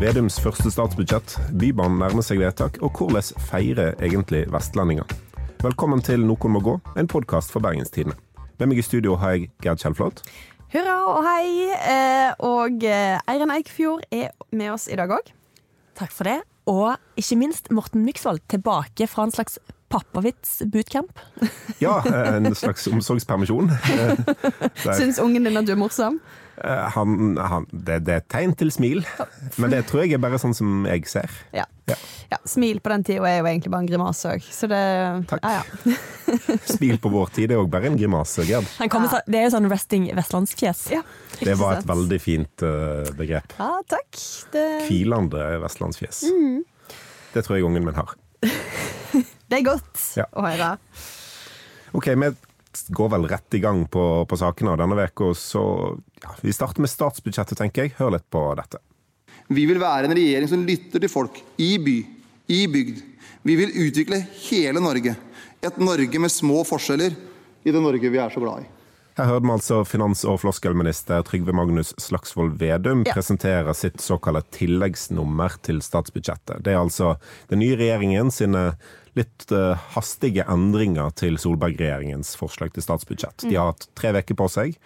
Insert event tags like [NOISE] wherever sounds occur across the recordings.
Vedums første statsbudsjett, Bybanen nærmer seg vedtak, og hvordan feirer egentlig vestlendinger? Velkommen til Noen må gå, en podkast for Bergenstidene. Med meg i studio har jeg Gerd Kjellflot. Hurra og hei. Eh, og Eiren Eikfjord er med oss i dag òg. Takk for det. Og ikke minst Morten Myksvold tilbake fra en slags pappavits-bootcamp. Ja, en slags omsorgspermisjon. [LAUGHS] Syns ungen din at du er morsom? Eh, han, han, det, det, er et tegn til smil, men det tror jeg er bare sånn som jeg ser. Ja. ja. ja smil på den tida er jo egentlig bare en grimase òg, så det Takk. Ja, [LAUGHS] smil på vår tid er òg bare en grimase, Gerd. Det er jo sånn resting vestlandsfjes. det var et veldig fint uh, begrep. Ja, takk. Det... Vestlandsfjes. Mm. Det tror jeg ungen min har. [LAUGHS] det er godt å høre. Ok, vi går vel rett i gang på, på sakene denne uka, så ja, vi starter med statsbudsjettet, tenker jeg. Hør litt på dette. Vi vil være en regjering som lytter til folk i by, i bygd. Vi vil utvikle hele Norge. Et Norge med små forskjeller i det Norge vi er så glad i. Her hørte vi altså finans- og floskelminister Trygve Magnus Slagsvold Vedum ja. presentere sitt såkalte tilleggsnummer til statsbudsjettet. Det er altså den nye regjeringen sine litt uh, hastige endringer til Solberg-regjeringens forslag til statsbudsjett. De har hatt tre uker på seg.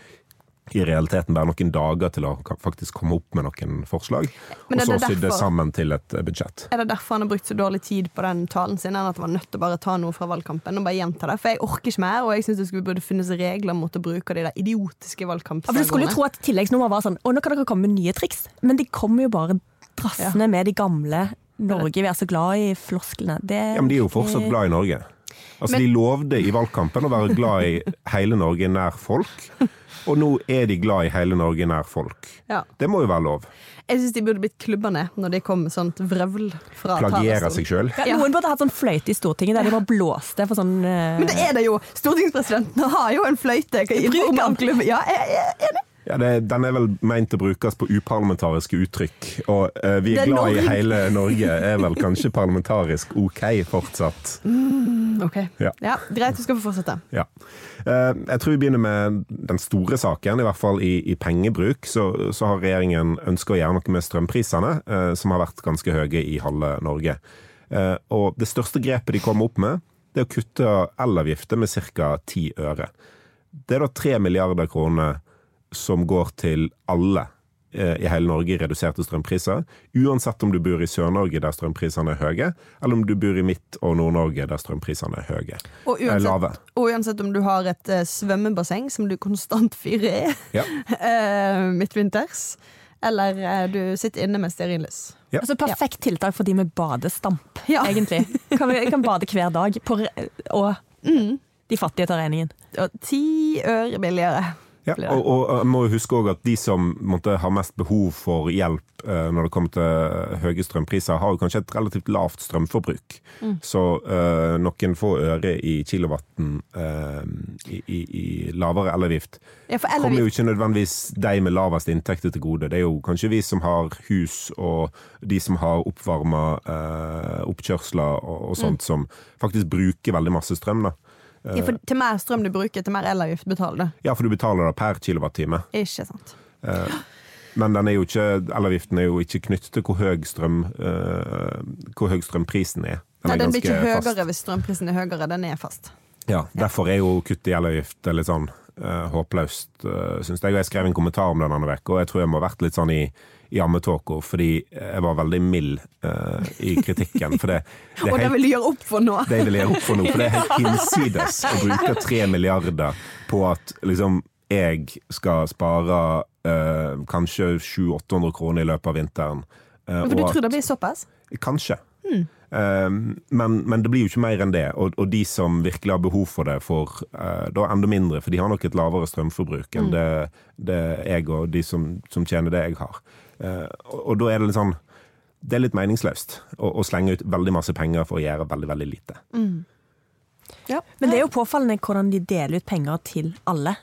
I realiteten bare noen dager til å faktisk komme opp med noen forslag. Og så sydde sammen til et eh, budsjett. Er det derfor han har brukt så dårlig tid på den talen sin? Enn at han var nødt til å bare ta noe fra valgkampen og bare gjenta det? For jeg orker ikke mer, og jeg syns det skulle burde finnes regler mot å bruke de der idiotiske valgkampslagene. Ja, du skulle jo tro at tilleggsnummer var sånn Å, nå kan dere komme med nye triks. Men de kommer jo bare drassende ja. med de gamle Norge, vi er så glad i flosklene. Det, ja, men de er jo fortsatt glad i Norge. Altså, men, de lovde i valgkampen å være glad i hele Norge nær folk. Og nå er de glad i hele Norge nær folk. Ja. Det må jo være lov. Jeg syns de burde blitt klubba ned når de kom med sånt vrøvl fra Plagiere seg sjøl. Ja, noen burde hatt sånn fløyte i Stortinget der de bare blåste for sånn uh... Men det er det jo! Stortingspresidenten har jo en fløyte. Bruk den! Ja, jeg er enig. Ja, det, Den er vel meint å brukes på uparlamentariske uttrykk. Og uh, vi er, er glad i hele Norge er vel kanskje parlamentarisk OK fortsatt. Mm, ok. Ja. ja. Greit, du skal få fortsette. Ja. Uh, jeg tror vi begynner med den store saken, i hvert fall i, i pengebruk. Så, så, har regjeringen ønska å gjøre noe med strømprisene, uh, som har vært ganske høye i halve Norge. og det største grepet de kom opp med, det er å kutte elavgifter med ca. ti øre. Det er da tre milliarder kroner som går til alle eh, i hele Norge i reduserte strømpriser. Uansett om du bor i Sør-Norge der strømprisene er høye, eller om du bor i Midt- og Nord-Norge der strømprisene er høye. Og uansett, lave. og uansett om du har et uh, svømmebasseng som du konstant [LAUGHS] fyrer i ja. uh, [LAUGHS] midtvinters, eller uh, du sitter inne med stearinlys. Ja. Altså Perfekt tiltak for de med badestamp, ja. [LAUGHS] egentlig. Kan, vi, kan bade hver dag, på, og mm. de fattige tar regningen. Ti øre billigere. Ja, og, og, må huske også at de som måtte har mest behov for hjelp eh, når det kommer til høye strømpriser, har jo kanskje et relativt lavt strømforbruk. Mm. Så eh, noen få øre i kilowatten eh, i, i, i, lavere elavgift ja, kommer jo ikke nødvendigvis de med lavest inntekter til gode. Det er jo kanskje vi som har hus og de som har oppvarma eh, oppkjørsler og, og sånt, mm. som faktisk bruker veldig masse strøm. da. Ja, for Til mer strøm du bruker, til mer elavgift betaler du. Ja, for du betaler det per kilowattime. Ikke sant. Eh, men den er jo ikke, elavgiften er jo ikke knyttet til hvor høy, strøm, uh, hvor høy strømprisen er. Den, Nei, den blir ikke høyere fast. hvis strømprisen er høyere. Den er fast. Ja, derfor er jo kutt i elavgift litt sånn håpløst, uh, syns jeg. Og jeg skrev en kommentar om det denne uka, og jeg tror jeg må ha vært litt sånn i i ammetåka fordi jeg var veldig mild uh, i kritikken. Det, [LAUGHS] det og det vil du gjøre opp for nå? Det vil jeg gjøre opp for nå, for det er helt [LAUGHS] hinsides å bruke tre milliarder på at liksom jeg skal spare uh, kanskje 700-800 kroner i løpet av vinteren. Uh, for du tror at, det blir såpass? Kanskje. Hmm. Men, men, det blir jo ikke mer enn det. Og, og de som virkelig har behov for det, får uh, da enda mindre. For de har nok et lavere strømforbruk enn mm. det, det, jeg og de som, som tjener det jeg har. Uh, og, og, da er det litt sånn Det er litt meningsløst å, å, slenge ut veldig masse penger for å gjøre veldig, veldig lite. Mm. Ja. Men det er jo påfallende hvordan de deler ut penger til alle.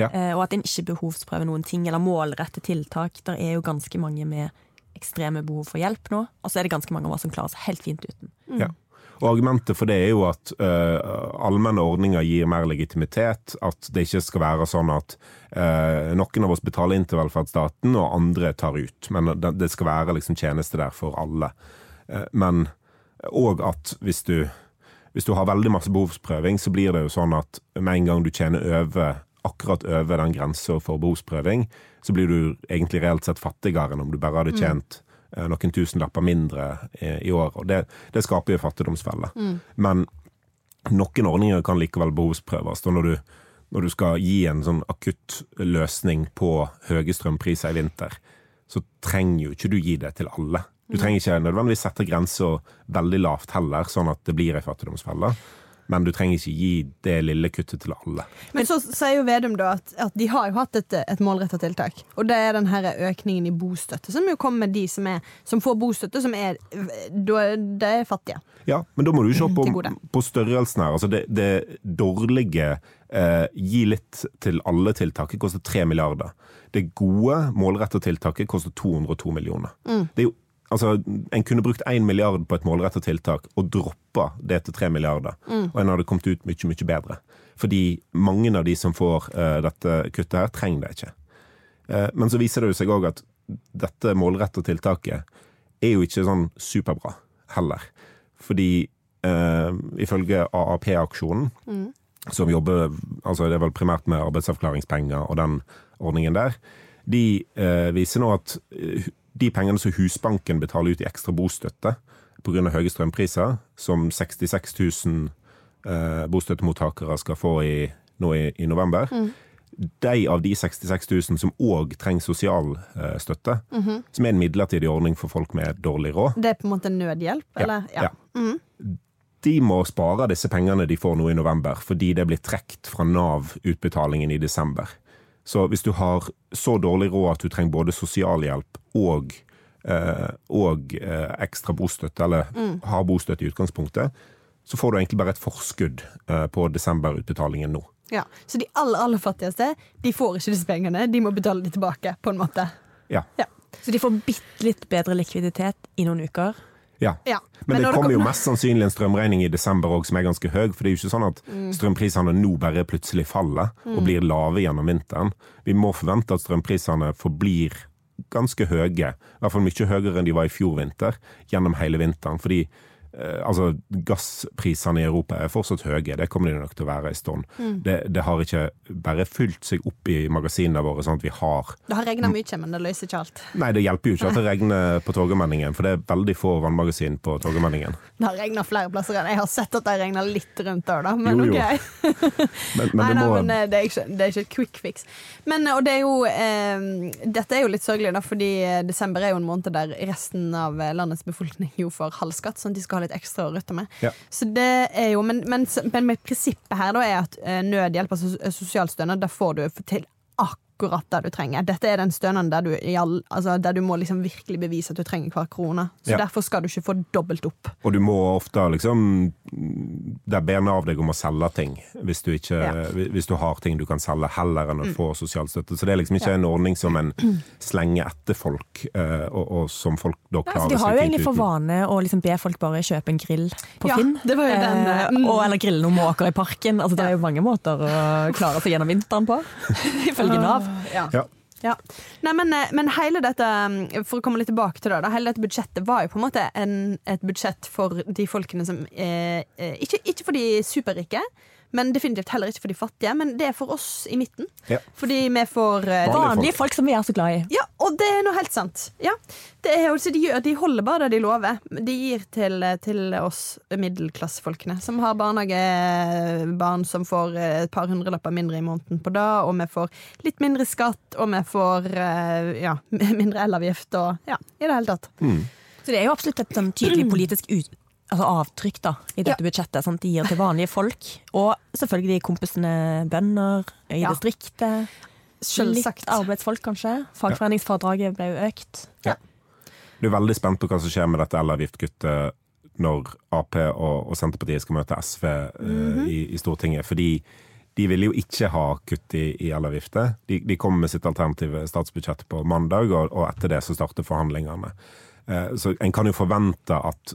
Ja. Uh, og at en ikke behovsprøver noen ting, eller målrette tiltak. Der er jo ganske mange med ekstreme behov for hjelp nå, og så er det ganske mange av oss som klarer seg helt fint uten. Mm. Ja. Og Argumentet for det er jo at uh, allmenne ordninger gir mer legitimitet. At det ikke skal være sånn at uh, noen av oss betaler inn til velferdsstaten, og andre tar ut. Men det, det skal være liksom tjeneste der for alle. Uh, men òg at hvis du, hvis du har veldig masse behovsprøving, så blir det jo sånn at med en gang du tjener over akkurat over den grensa for behovsprøving, så blir du egentlig reelt sett fattigere enn om du bare hadde mm. tjent. Noen tusenlapper mindre i, i år. Og det, det skaper jo fattigdomsfelle. Mm. Men noen ordninger kan likevel behovsprøves. Og når du, når du skal gi en sånn akutt løsning på høye strømpriser i vinter, så trenger jo ikke du gi det til alle. Du trenger ikke nødvendigvis sette grensa veldig lavt heller, sånn at det blir ei fattigdomsfelle men du trenger ikke gi det lille kuttet til alle. Men så sier jo Vedum da at, at de har jo hatt et, et målretta tiltak. Og det er den her økningen i bostøtte, som jo kommer med de som, er, som får bostøtte, som er, det er fattige. Ja, men da må du se på, på størrelsen her. Altså det, det dårlige eh, gi litt til alle-tiltaket koster 3 milliarder. Det gode målretta tiltaket koster 202 millioner. Mm. Det er jo Altså, En kunne brukt 1 milliard på et målretta tiltak og droppa det til 3 milliarder. Mm. Og en hadde kommet ut mye, mye bedre. Fordi mange av de som får uh, dette kuttet her, trenger det ikke. Uh, men så viser det jo seg òg at dette målretta tiltaket er jo ikke sånn superbra heller. Fordi uh, ifølge AAP-aksjonen, mm. som jobber altså det er vel primært med arbeidsavklaringspenger og den ordningen der, de viser nå at de pengene som Husbanken betaler ut i ekstra bostøtte pga. høye strømpriser, som 66 000 eh, bostøttemottakere skal få i, nå i, i november mm. De av de 66 000 som òg trenger sosialstøtte, eh, mm -hmm. som er en midlertidig ordning for folk med dårlig råd Det er på en måte nødhjelp, eller? Ja. ja. Mm -hmm. De må spare disse pengene de får nå i november, fordi det blir trukket fra Nav-utbetalingen i desember. Så hvis du har så dårlig råd at du trenger både sosialhjelp og, eh, og eh, ekstra bostøtte, eller mm. har bostøtte i utgangspunktet, så får du egentlig bare et forskudd eh, på desemberutbetalingen nå. Ja, Så de aller, aller fattigste de får ikke disse pengene, de må betale de tilbake, på en måte. Ja. ja. Så de får bitte litt bedre likviditet i noen uker? Ja. ja. Men, men det kommer jo mest sannsynlig en strømregning i desember òg som er ganske høy. For det er jo ikke sånn at mm. strømprisene nå bare plutselig faller og blir lave gjennom vinteren. Vi må forvente at strømprisene forblir ganske høye, i hvert fall mye høyere enn de var i fjor vinter, gjennom hele vinteren. fordi altså, Gassprisene i Europa er fortsatt høye, det kommer de nok til å være en stund. Mm. Det, det, har ikke bare fylt seg opp i magasinene våre sånn at vi har Det har regna mye, men det løser ikke alt. Nei, det hjelper jo ikke at det [LAUGHS] regner på Torgallmenningen, for det er veldig få vannmagasin på Torgallmenningen. Det har regna flere plasser enn jeg har sett at det regner litt rundt der, da, men jo, jo. OK. [LAUGHS] men, men, nei, nei, må... men eh, det, er ikke, det, er ikke, et quick fix. Men, og det er jo eh, Dette er jo litt sørgelig, da, fordi desember er jo en måned der resten av landets befolkning jo får halv skatt, sånn at de skal ha litt ekstra å rutte med. Ja. Så det er jo, men, men, men men prinsippet her da er at eh, nødhjelp, altså sosialstønad, da får du til akkurat akkurat det du trenger. Dette er den stønaden der du, all, altså der du må liksom virkelig bevise at du trenger hver krone. Så ja. Derfor skal du ikke få dobbelt opp. Og du må ofte liksom Det ber av deg om å selge ting hvis du, ikke, ja. hvis du har ting du kan selge, heller enn å mm. få sosialstøtte. Så det er liksom ikke ja. en ordning som en slenger etter folk, eh, og, og som folk da klarer seg fint uten. De har jo egentlig for vane å liksom be folk bare kjøpe en grill på Finn. Det var jo den, eh, mm. og, eller grille noen måker i parken. Altså, det er jo mange måter å klare seg gjennom vinteren på, [LAUGHS] ifølge Nav. Ja. Ja. Nei, men, eh, men, hele dette mm, For å komme litt tilbake til det, da, hele dette budsjettet var jo på en måte en, et budsjett for de folkene som er, eh, ikke, ikke for de superrike, men definitivt heller ikke for de fattige. Men det er for oss i midten. Ja. Fordi vi får uh, Vanlige folk. folk. som vi er så glad i. Ja, og det er noe helt sant. Ja. Er, de, gjør, de, holder bare det de lover. De gir til, til oss middelklassefolkene, som har barnehagebarn som får et par hundrelapper mindre i måneden på det, og vi får litt mindre skatt, og vi får uh, ja, [LAUGHS] mindre elavgift og ja, i det hele tatt. Mm. Så det er jo absolutt et sånn tydelig politisk ut altså avtrykk da, i dette ja. budsjettet. Sånn de gir til vanlige folk. Og selvfølgelig kompisene bønder i ja. distriktet. Selvsagt. Litt arbeidsfolk, kanskje. Fagforeningsfradraget ble jo økt. Ja. Du er veldig spent på hva som skjer med dette elavgiftkuttet når Ap og, og, Senterpartiet skal møte SV mm -hmm. uh, i, i, Stortinget. Fordi de ville jo ikke ha kutt i, i elavgifter. De, de kom med sitt alternative statsbudsjett på mandag, og, og etter det så starter forhandlingene. Så en kan jo forvente at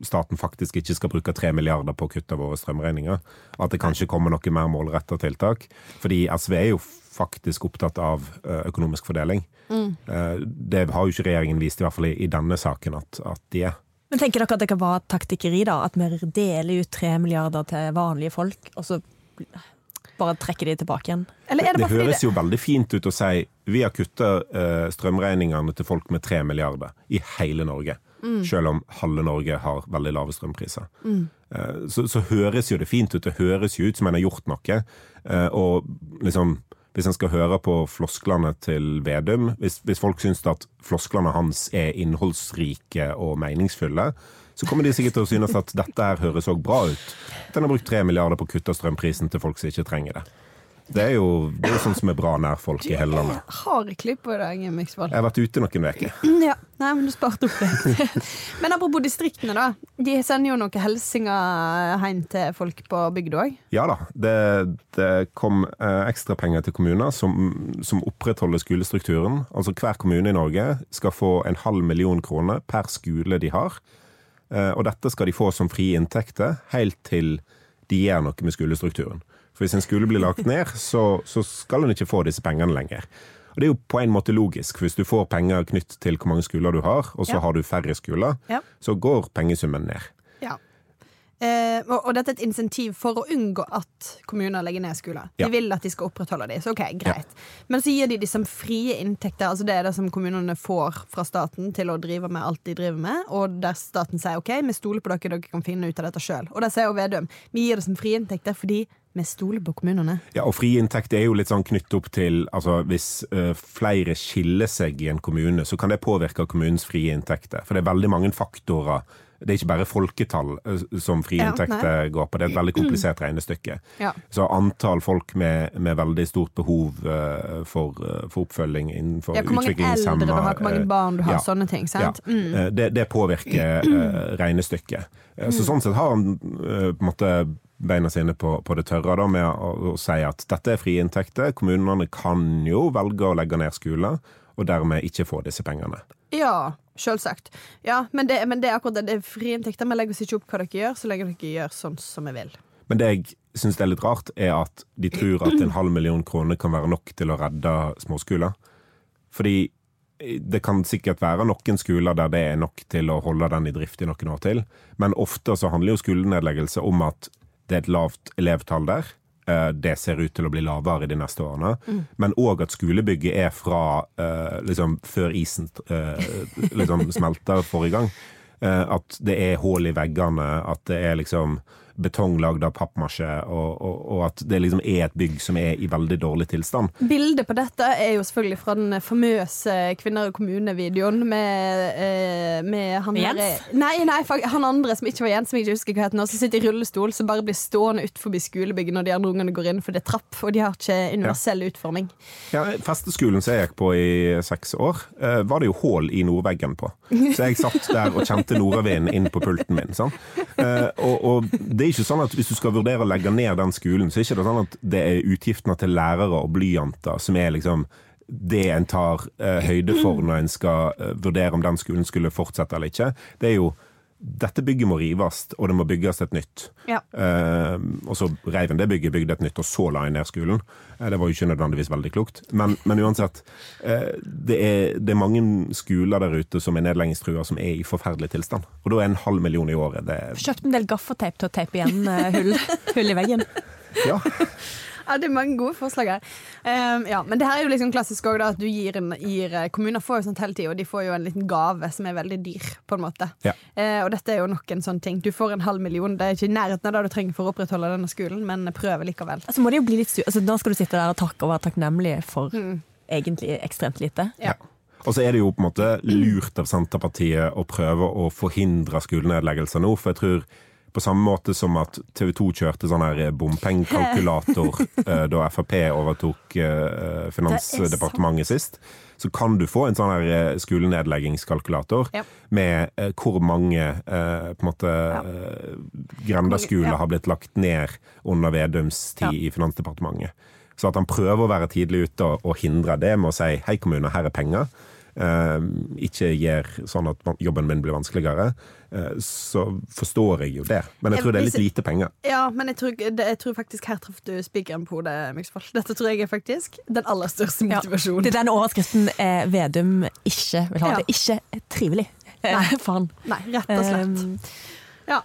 staten faktisk ikke skal bruke tre milliarder på å kutte våre strømregninger. At det kanskje kommer noe mer målretta tiltak. Fordi SV er jo faktisk opptatt av økonomisk fordeling. Mm. Det har jo ikke regjeringen vist, i hvert fall i denne saken, at, at de er. Men tenker dere at det kan være taktikkeri, da? At vi deler ut tre milliarder til vanlige folk, og så bare trekker de tilbake igjen? det, det, det høres jo veldig fint ut å si vi har kutta uh, strømregningene til folk med tre milliarder i hele Norge. Mm. Selv om halve Norge har veldig lave strømpriser. Mm. Uh, så, så, høres jo det fint ut. Det høres jo ut som en har gjort noe. Uh, og liksom hvis en skal høre på flosklene til Vedum Hvis, hvis folk syns at flosklene hans er innholdsrike og meningsfulle, så kommer de sikkert til å synes at dette her høres òg bra ut. At en har brukt tre milliarder på å kutte strømprisen til folk som ikke trenger det. Det er jo det er sånn som er bra nær folk i hele landet. Har klipp på deg. Jeg har vært ute noen uker. Ja. Nei, men du sparte opp det. [LAUGHS] men apropos distriktene, da. De sender jo noen hilsener hjem til folk på bygda òg? Ja da. Det, det kom eh, ekstrapenger til kommuner som, som, opprettholder skolestrukturen. Altså hver kommune i Norge skal få en halv million kroner per skole de har. Eh, og dette skal de få som frie inntekter helt til de gjør noe med skolestrukturen. For hvis en skole blir lagt ned, så, så skal en ikke få disse pengene lenger. Og Det er jo på en måte logisk, for hvis du får penger knytt til hvor mange skoler du har, og så ja. har du færre skoler, ja. så går pengesummen ned. Ja. Eh, og, og, dette er et insentiv for å unngå at kommuner legger ned skoler. De vil at de skal opprettholde dem, så ok, greit. Men så gir de de som frie inntekter, altså det er det som kommunene får fra staten til å drive med alt de driver med, og der staten sier ok, vi stoler på dere, dere kan finne ut av dette sjøl. Og der sier jo Vedum vi gir det som frie inntekter fordi vi stoler på kommunene. Ja, og frie inntekter er jo litt sånn knyttet opp til altså Hvis uh, flere skiller seg i en kommune, så kan det påvirke kommunens frie inntekter. For det er veldig mange faktorer. Det er ikke bare folketall som frie inntekter går på, det er et veldig komplisert regnestykke. Ja. Så antall folk med, med veldig stort behov for, for, oppfølging innenfor ja, utviklingshemma Hvor mange eldre du har, hvor mange barn du har, ja, sånne ting. sant? Mm. Det, det, påvirker regnestykket. Så mm. sånn sett har han på en måte beina sine på, på det tørre da, med å, å, si at dette er frie inntekter. Kommunene kan jo velge å legge ned skoler, og dermed ikke få disse pengene. Ja, selvsagt. Ja, men det, men det er akkurat det. Det er frie inntekter. Vi legger oss ikke opp hva dere gjør, så lenge dere gjør sånn som vi vil. Men det jeg syns er litt rart, er at de tror at en halv million kroner kan være nok til å redde småskoler. Fordi det kan sikkert være noen skoler der det er nok til å holde den i drift i noen år til, men ofte så handler jo skolenedleggelse om at det er et lavt elevtall der. Eh, det ser ut til å bli lavere de neste årene. Mm. Men òg at skolebygget er fra uh, liksom før isen uh, liksom [LAUGHS] smelter forrige gang. At det er hull i veggene, at det er liksom betong lagd av pappmasje, og, og, og, at det liksom er et bygg som er i veldig dårlig tilstand. Bildet på dette er jo selvfølgelig fra den famøse Kvinner i kommune-videoen med, eh, med han Jens? Nei, nei, han andre som ikke var Jens, som jeg ikke husker hva heter nå, som sitter i rullestol, som bare blir stående utenfor skolebygget når de andre ungene går inn, for det er trapp, og de har ikke universell ja. utforming. Ja, Festeskolen som jeg gikk på i seks år, eh, var det jo hull i nordveggen på. Så jeg satt der og kjente nordavinden inn på pulten min. Sånn. Og, og det er ikke sånn at Hvis du skal vurdere å legge ned den skolen, så er det ikke sånn at det er utgiftene til lærere og blyanter som er liksom det en tar eh, høyde for når en skal eh, vurdere om den skolen skulle fortsette eller ikke. Det er jo dette bygget må rives, og det må bygges et nytt. Ja. Eh, og så reiv en det bygget, bygde et nytt, og så la en ned skolen. Eh, det var jo ikke nødvendigvis veldig klokt. Men, men uansett, eh, det, er, det, er, mange skoler der ute som er nedleggingstrua, som er i forferdelig tilstand. Og da er en halv million i året det Kjøpt en del gaffateip til å teipe igjen hull, hull i veggen. Ja. Ja, det er mange gode forslag her. Um, ja, men det her er jo liksom klassisk òg, at du gir, en, gir eh, Kommuner får jo sånt hele tida, og de får jo en liten gave som er veldig dyr, på en måte. Ja. Uh, og dette er jo nok en sånn ting. Du får en halv million, det er ikke i nærheten av det du trenger for å opprettholde denne skolen, men prøver likevel. Altså må det jo bli litt altså, Da skal du sitte der og takke og være takknemlig for mm. egentlig ekstremt lite. Ja. Og så er det jo på en måte lurt av Senterpartiet å prøve å forhindre skolenedleggelser nå, for jeg tror på samme måte som at TV 2 kjørte sånn her bompengekalkulator [LAUGHS] eh, da Frp overtok eh, Finansdepartementet sist, så kan du få en sånn her eh, skolenedleggingskalkulator ja. med eh, hvor mange eh, på en måte ja. grendaskoler ja. har blitt lagt ned under Vedums tid i Finansdepartementet. Så at han prøver å være tidlig ute og, og hindre det med å si hei kommune, her er penger. eh, ikke gjør sånn at jobben min blir vanskeligere, eh, så forstår jeg jo det. Men jeg tror det er litt lite penger. Ja, men jeg tror, jeg tror faktisk her traff du spikeren på hodet, Myksvold. Dette tror jeg er faktisk den aller største motivasjonen. Ja, det er den overskriften eh, Vedum ikke vil ha. Ja. Det er ikke trivelig Nei. for han. Nei, rett og slett. Um, ja.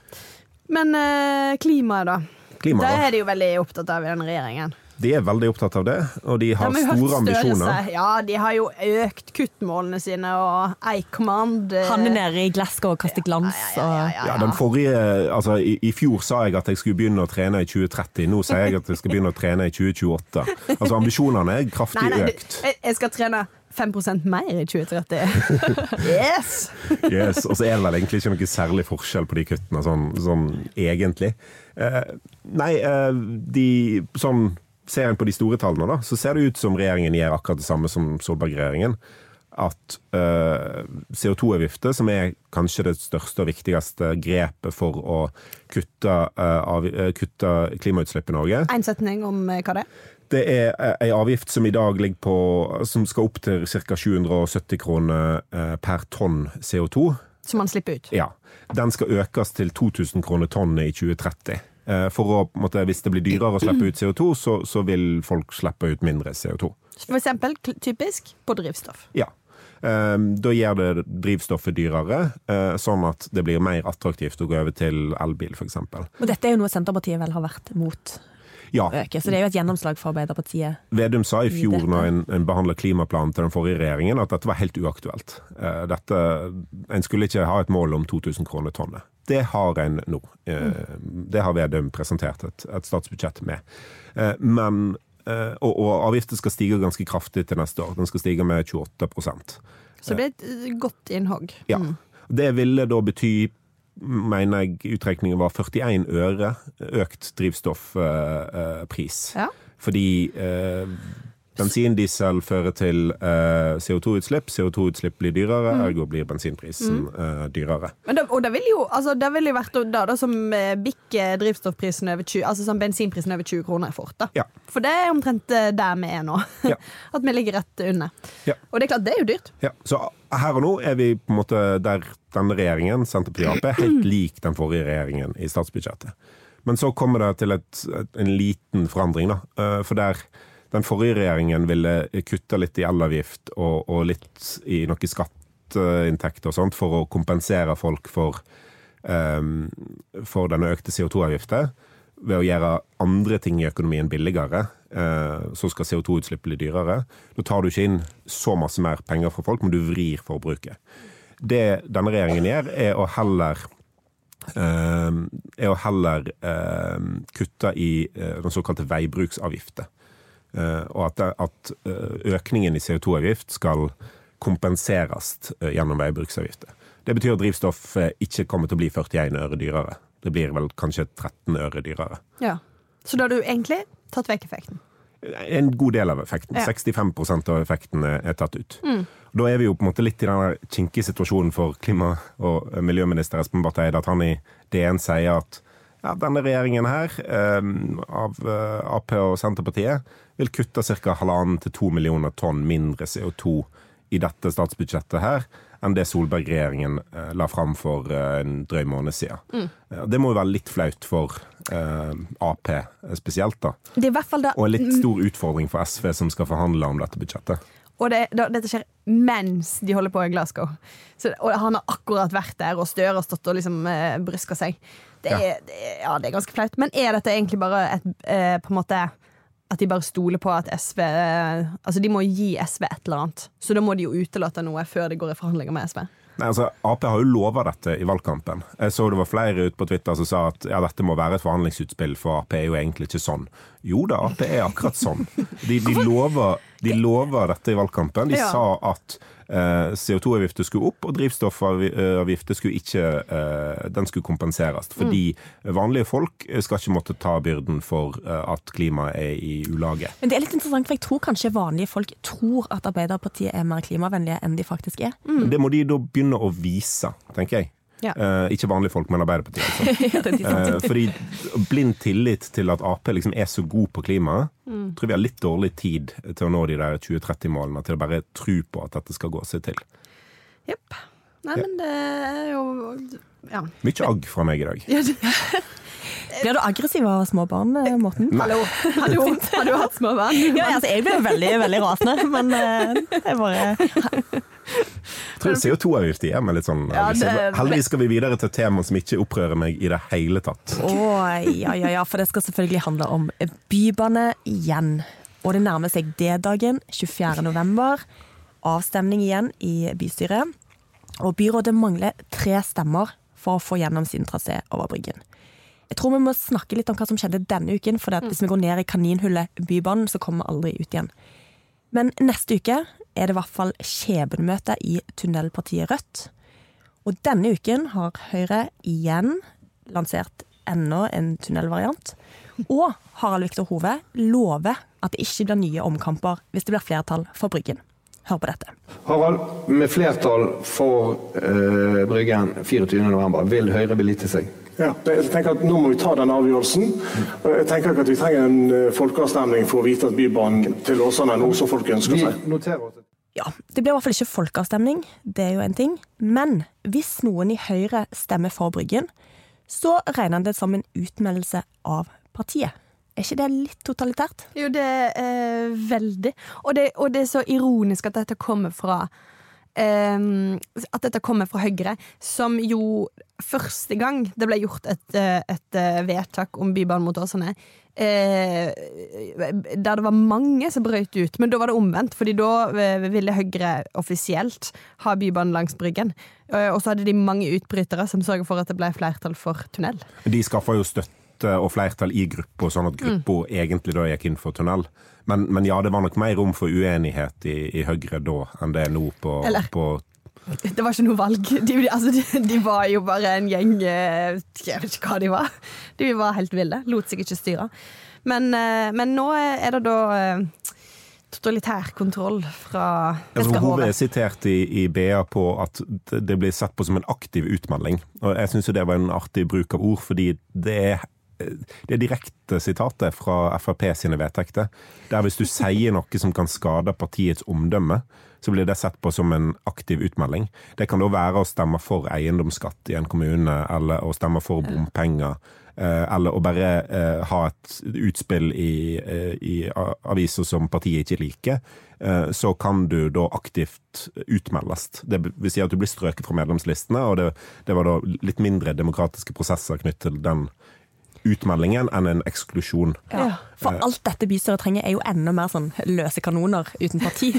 Men eh, klimaet, da. Klimaet, det er de jo veldig opptatt av i denne regjeringen. De er veldig opptatt av det, og de har, de har store ambisjoner. Ja, de har jo økt kuttmålene sine, og Eikmann Han er nede i Glasgow og kaster glans. Ja, ja, ja, ja, den forrige, altså i, i, fjor sa jeg at jeg skulle begynne å trene i 2030. Nå sier jeg at jeg skal begynne å trene i 2028. Altså Ambisjonene er kraftig nei, nei, økt. Du, jeg skal trene 5% mer i 2030. [LAUGHS] yes! yes! Og så er det vel egentlig ikke noe særlig forskjell på de kuttene, sånn, sånn egentlig. Eh, nei, eh, de sånn ser en på de store tallene, da, så ser det ut som regjeringen gjør akkurat det samme som Solberg-regjeringen. At uh, CO2-avgifter, som er kanskje det største og viktigste grepet for å kutte, uh, av, uh, kutte klimautslipp i Norge En setning om hva det er? Det er ei avgift som i dag ligger på Som skal opp til ca. 770 kroner per tonn CO2. Som man slipper ut? Ja. Den skal økes til 2000 kroner tonnet i 2030. Eh, for å, måte, Hvis det blir dyrere å slippe ut CO2, så, så vil folk slippe ut mindre CO2. For eksempel typisk på drivstoff. Ja. Ehm, da gjør det drivstoffet dyrere, eh, sånn at det blir mer attraktivt å gå over til elbil, f.eks. Og dette er jo noe Senterpartiet vel har vært mot? Ja. Øke, så det er jo et gjennomslag for Arbeiderpartiet. Vedum sa i fjor, når en, en behandla klimaplanen til den forrige regjeringen, at dette var helt uaktuelt. Eh, dette, en skulle ikke ha et mål om 2000 kroner tonnet. Det har en nå. Eh, det har Vedum presentert et, et statsbudsjett med. Eh, men eh, og, og avgiften skal stige ganske kraftig til neste år. Den skal stige med 28% Så det er et godt innhogg. Ja. Mm. Det ville da bety, mener jeg utregningen var 41 øre økt drivstoffpris. Ja. Fordi Bensin, diesel fører til eh, CO2-utslipp. CO2-utslipp blir dyrere, mm. ergo blir bensinprisen mm. eh, dyrere. Da, og det ville jo, altså, det vil jo vært da, da som uh, bikker drivstoffprisen over 20, altså som bensinprisen over 20 kroner fort. da. Ja. For det er omtrent der vi er nå. Ja. [LAUGHS] At vi ligger rett under. Ja. Og det er klart, det er jo dyrt. Ja, Så her og nå er vi på en måte der denne regjeringen, Senterpartiet Ap, helt lik den forrige regjeringen i statsbudsjettet. Men så kommer det til et, en liten forandring, da. For der den forrige regjeringen ville kutte litt i elavgift og, og litt i noe skatteinntekt og sånt for å kompensere folk for, um, for denne økte CO2-avgiften. Ved å gjøre andre ting i økonomien billigere, uh, så skal CO2-utslipp bli dyrere. Da tar du ikke inn så masse mer penger fra folk, men du vrir forbruket. Det denne regjeringen gjør, er å heller Uh, er å heller uh, kutte i uh, den såkalte veibruksavgifter. Eh, og at, at eh, økningen i CO2-avgift skal kompenseres eh, gjennom veibruksavgifter. Det betyr at drivstoff ikke kommer til å bli 41 øre dyrere. Det blir vel kanskje 13 øre dyrere. Ja. Så da har du egentlig tatt vekk effekten? En god del av effekten. Ja. 65% av effekten er tatt ut. Mm. Da er vi jo på en måte litt i den kinkige situasjonen for klima- og miljøminister Espen Barth Eide, at han i DN sier at ja, denne regjeringen her, av Ap og Senterpartiet, vil kutte ca. halvannen til to millioner tonn mindre CO2 i dette statsbudsjettet her enn det Solberg-regjeringen eh, la fram for eh, en drøy måned siden. Mm. Det må jo være litt flaut for eh, Ap spesielt, da. Det er i hvert fall da. Og en litt stor utfordring for SV som skal forhandle om dette budsjettet. Og det, da, dette skjer mens de holder på i Glasgow. Så, og han har akkurat vært der, og Støre har stått og liksom eh, bryska seg. Det er, ja. Det, ja, det er ganske flaut. Men er dette egentlig bare et eh, på en måte at de bare stoler på at SV Altså, de må gi SV et eller annet. Så da må de jo utelate noe før de går i forhandlinger med SV. Nei, altså, Ap har jo lova dette i valgkampen. Jeg så det var flere ute på Twitter som sa at ja, dette må være et forhandlingsutspill, for Ap er jo egentlig ikke sånn. Jo da, Ap er akkurat sånn. De, de, lover, de lover dette i valgkampen. De ja. sa at Eh, CO2-avgifter skulle opp, og drivstoffavgifter skulle ikke eh, Den skulle kompenseres. Fordi mm. vanlige folk skal ikke måtte ta byrden for eh, at klimaet er i ulage. Men det er litt interessant, for jeg tror kanskje vanlige folk tror at Arbeiderpartiet er mer klimavennlige enn de faktisk er. Mm. Det må de da begynne å vise, tenker jeg. Ja. Eh, ikke vanlige folk, men Arbeiderpartiet. Altså. [LAUGHS] ja, eh, fordi blind tillit til at Ap liksom er så god på klima, mm. tror vi har litt dårlig tid til å nå de der 2030-målene, til å bare tro på at dette skal gå seg til. Jepp. Nei, men det er jo ja. Mye agg fra meg i dag. [LAUGHS] Blir du aggressiv av småbarn, eh, Morten? Hallo, har du, har du hatt småbarn? Ja, altså, jeg blir veldig veldig rasende, men det jeg bare tror [LAUGHS] CO2-avgift gir meg litt sånn ja, det, Heldigvis skal vi videre til tema som ikke opprører meg i det hele tatt. Oh, ja, ja, ja, for det skal selvfølgelig handle om bybane igjen. Og det nærmer seg D-dagen, 24. november. Avstemning igjen i bystyret. Og byrådet mangler tre stemmer for å få gjennom sin trasé over Bryggen. Jeg tror vi må snakke litt om hva som skjedde denne uken. For hvis vi går ned i kaninhullet Bybanen, så kommer vi aldri ut igjen. Men neste uke er det i hvert fall skjebnemøte i tunnelpartiet Rødt. Og denne uken har Høyre igjen lansert enda en tunnelvariant. Og Harald Viktor Hove lover at det ikke blir nye omkamper hvis det blir flertall for Bryggen. Hør på dette. Harald, med flertall for uh, Bryggen 24.11, vil Høyre belite seg? Ja, jeg tenker at Nå må vi ta den avgjørelsen. Jeg tenker ikke at vi trenger en eh, folkeavstemning for å vite at Bybanen til Åsane er noe som folk ønsker seg. Ja, Det blir i hvert fall ikke folkeavstemning, det er jo en ting. Men hvis noen i Høyre stemmer for Bryggen, så regner han det som en utmeldelse av partiet. Er ikke det litt totalitært? Jo, det er veldig. Og det, og det er så ironisk at dette kommer fra at dette kommer fra Høyre, som jo første gang det ble gjort et, eh, et eh, vedtak om Bybanen mot Åsane, eh, der det var mange som brøt ut, men da var det omvendt. fordi da eh, ville Høyre offisielt ha Bybanen langs Bryggen. Og så hadde de mange utbrytere som sørget for at det ble flertall for tunnel. De skaffa jo støtte og flertall i gruppa, sånn at gruppa mm. egentlig da gikk inn for tunnel. Men, men, ja, det var nok mer rom for uenighet i, i Høyre da enn det er nå på, Eller, på det var ikke noe valg. De, altså, de, de, var jo bare en gjeng eh, Jeg vet ikke hva de var. De var helt ville. Lot seg ikke styre. Men, eh, men nå er det da eh, totalitær kontroll fra altså, Hove er sitert i, i, BA på at det blir sett på som en aktiv utmelding. Og jeg syns det var en artig bruk av ord, fordi det er det direkte sitatet fra Frp sine vedtekter. Der hvis du sier noe som kan skade partiets omdømme, så blir det sett på som en aktiv utmelding. Det kan da være å stemme for eiendomsskatt i en kommune, eller å stemme for bompenger. Eh, eller å bare eh, ha et utspill i, eh, i aviser som partiet ikke liker. Så kan du da aktivt utmeldes. Det vil si at du blir strøket fra medlemslistene, og det, det var da litt mindre demokratiske prosesser knyttet til den utmeldingen enn en eksklusjon. Ja, For eh. alt dette bystyret trenger, er jo enda mer sånn løse kanoner uten parti.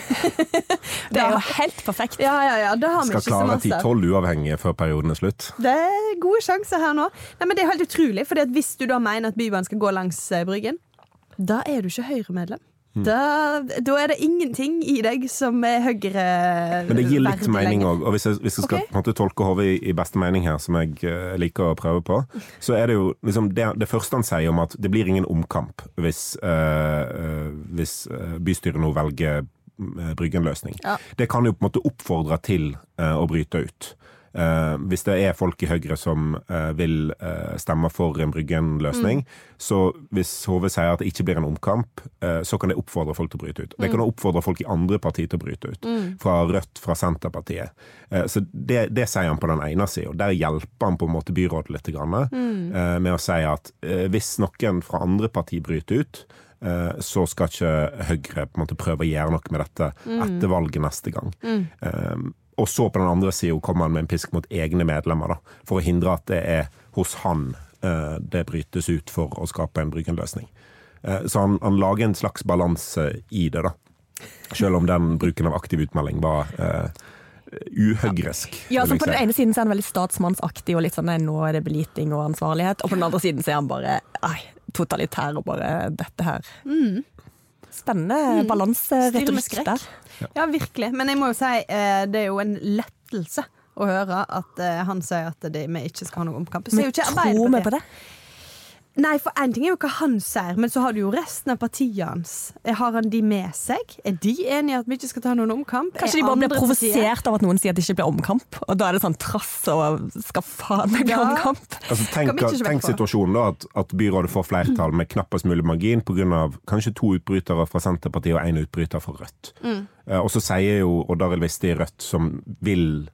[LAUGHS] det er jo helt perfekt. Ja, ja, ja, det har vi Skal ikke klare ti-tolv uavhengige før perioden er slutt. Det er gode sjanser her nå. Nei, men Det er helt utrolig, for hvis du da mener at Bybanen skal gå langs eh, Bryggen, da er du ikke Høyre-medlem. Mm. Da, da, er det ingenting i deg som er høyere Men det gir litt mening òg. Og hvis jeg, hvis jeg skal okay. måte, tolke HV i, i, beste mening her, som jeg uh, liker å prøve på, så er det jo liksom det, det, første han sier om at det blir ingen omkamp hvis, uh, hvis bystyret nå velger Bryggen-løsning. Ja. Det kan jo på en måte oppfordre til å bryte ut. Uh, hvis det er folk i Høyre som uh, vil uh, stemme for en Bryggen-løsning, mm. så hvis HV sier at det ikke blir en omkamp, så kan det oppfordre folk til å bryte ut. Det kan mm. oppfordre folk i andre partier til å bryte ut. Mm. Fra Rødt, fra Senterpartiet. så det, det, sier han på den ene sida. Der hjelper han på en måte byrådet litt grann, mm. med å si at hvis noen fra andre partier bryter ut, så skal ikke Høyre på en måte prøve å gjøre noe med dette mm. etter valget neste gang. Mm. Og så på den andre sida kommer han med en pisk mot egne medlemmer, da, for å hindre at det er hos han uh, det brytes ut for å skape en Bryggen-løsning. Uh, så han, han, lager en slags balanse i det, da. Selv om den bruken av aktiv utmelding var uh, uhøgresk. Ja, så På den ene siden så er han veldig statsmannsaktig og litt sånn nei, nå er det beliting og ansvarlighet. Og på den andre siden så er han bare ei, totalitær og bare dette her. Mm. Spennende mm. balanseretorikk der. Ja. virkelig. Men jeg må jo si eh, det er jo en lettelse å høre at eh, han sier at vi ikke skal ha noe omkamp. Men tror vi på det? Nei, for én ting er jo hva han sier, men så har du jo resten av partiet hans. Har han de med seg? Er de enige i at vi ikke skal ta noen omkamp? Kanskje de bare blir provosert av at noen sier at det ikke blir omkamp, og da er det sånn trass og skal faen meg bli ja. omkamp? Altså, tenk, tenk situasjonen da, at, at, byrådet får flertall med knappest mulig margin pga. kanskje to utbrytere fra Senterpartiet og én utbryter fra Rødt. Mm. Uh, og så sier jo Odd Arild Viste i Rødt, som vil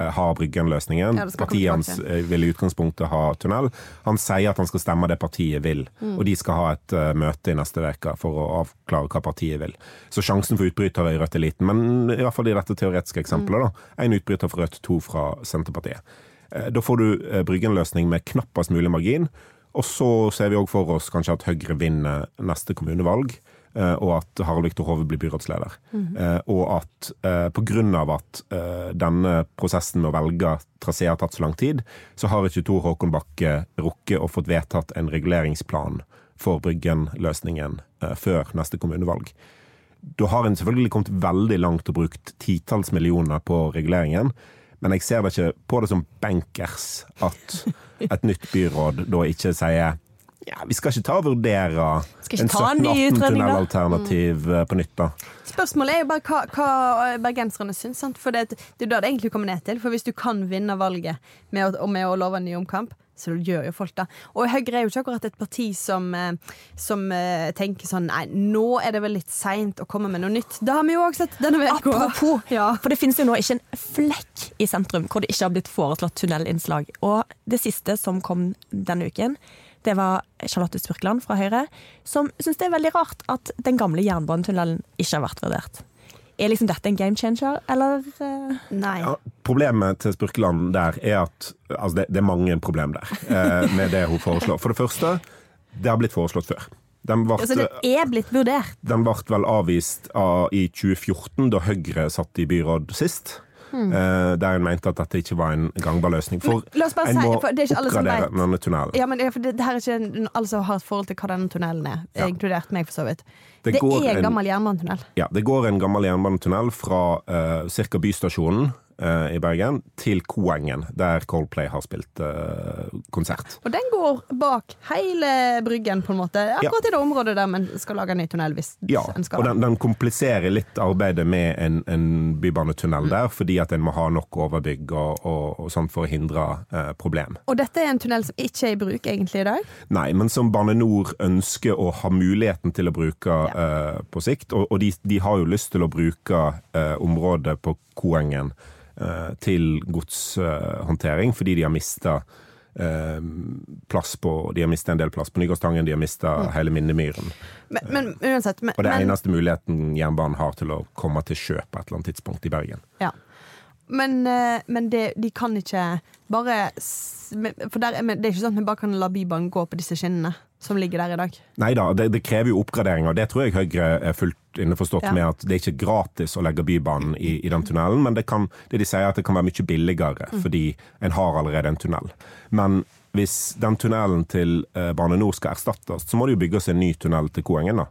Eh, ha Bryggen-løsningen. Ja, partiet hans eh, vil i utgangspunktet ha tunnel. Han sier at han skal stemme det partiet vil, mm. og de skal ha et uh, møte i neste uke for å avklare hva partiet vil. Så sjansen for utbrytere i Rødt er liten, men i hvert fall i dette teoretiske eksempelet. Mm. Én utbryter fra Rødt, to fra Senterpartiet. Uh, da får du uh, Bryggen-løsning med knappest mulig margin. Og så ser vi òg for oss kanskje at Høyre vinner neste kommunevalg. Eh, og at Harald Viktor Hove blir byrådsleder. Mm. Og at eh, pga. at denne prosessen med å velge trasé har tatt så lang tid, så har ikke Tor Håkon Bakke rukket og fått vedtatt en reguleringsplan for Bryggen-løsningen før neste kommunevalg. Da har en selvfølgelig kommet veldig langt og brukt titalls millioner på reguleringen. Men jeg ser det ikke på det som bankers at et nytt byråd da ikke sier ja, vi skal ikke ta og vurdere en 17-18 tunnelalternativ mm. på nytt, da. Spørsmålet er jo bare hva, hva bergenserne syns. For det, det er det det egentlig kommer ned til. For hvis du kan vinne valget med å, med å love en ny omkamp, så gjør jo folk det. Og Høyre er jo ikke akkurat et parti som, eh, som tenker sånn Nei, nå er det vel litt seint å komme med noe nytt. Det har vi jo også sett denne uka. Apropos, [LAUGHS] ja. for det finnes jo nå ikke en flekk i sentrum hvor det ikke har blitt foreslått tunnelinnslag. Og det siste som kom denne uken, det var Charlotte Spurkeland fra Høyre, som syns det er veldig rart at den gamle jernbanetunnelen ikke har vært vurdert. Er liksom dette en game changer, eller? Uh... Nei. Ja, problemet til Spurkeland der er at altså det, det, er mange problem der eh, med det hun foreslår. For det første, det har blitt foreslått før. Den ble, altså det er blitt vurdert? Den ble vel avvist av, i 2014, da Høyre satt i byråd sist. Hmm. Uh, der en mente at dette ikke var en gangbar løsning. For en må si, oppgradere denne tunnelen. Ja, men det, det her er ikke alle som har et forhold til hva denne tunnelen er, ja. inkludert meg, for så vidt. Det, det er en gammel jernbanetunnel. Ja, det går en gammel jernbanetunnel fra uh, ca. bystasjonen i Bergen til Koengen, der Coldplay har spilt uh, konsert. Og den går bak hele Bryggen, på en måte. Akkurat ja. i det området der man skal lage en ny tunnel. hvis ja, en skal. og den, den, kompliserer litt arbeidet med en, en bybanetunnel mm. der, fordi at en må ha nok overbygg og, og, og sånn for å hindre uh, problem. Og dette er en tunnel som ikke er i bruk egentlig i dag? Nei, men som Bane Nor ønsker å ha muligheten til å bruke ja. på sikt. Og, og de, de, har jo lyst til å bruke området på Koengen Eh, til godshåndtering, fordi de har mista eh, plass på De har mista en del plass på Nygårdstangen, de har mista mm. hele Minnemyren. Men, men, uansett men, Og det er eneste muligheten jernbanen har til å komme til sjø på et eller annet tidspunkt i Bergen. Ja. Men, eh, men det, de kan ikke bare For der, det er ikke sånn at vi bare kan la Bybanen gå på disse skinnene som ligger der i dag? Nei da, det, det krever jo oppgraderinger. Det tror jeg Høyre er fullt innforstått ja. med at det er ikke gratis å legge Bybanen i, i den tunnelen, men det, kan, det de sier er at det kan være mye billigere, mm. fordi en har allerede en tunnel. Men hvis den tunnelen til eh, Bane NOR skal erstattes, så må det jo bygges en ny tunnel til Koengen. da.